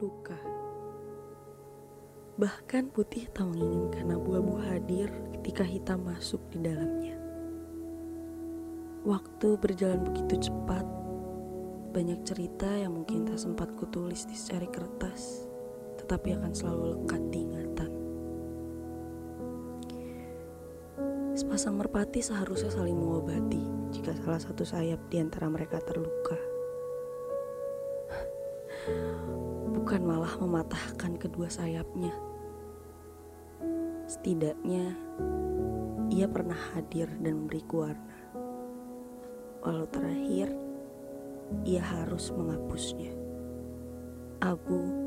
terluka. Bahkan putih tak menginginkan abu-abu hadir ketika hitam masuk di dalamnya. Waktu berjalan begitu cepat, banyak cerita yang mungkin tak sempat kutulis di secari kertas, tetapi akan selalu lekat di ingatan. Sepasang merpati seharusnya saling mengobati jika salah satu sayap di antara mereka terluka. Bukan malah mematahkan kedua sayapnya. Setidaknya, ia pernah hadir dan memberiku warna. Walau terakhir, ia harus menghapusnya. Abu.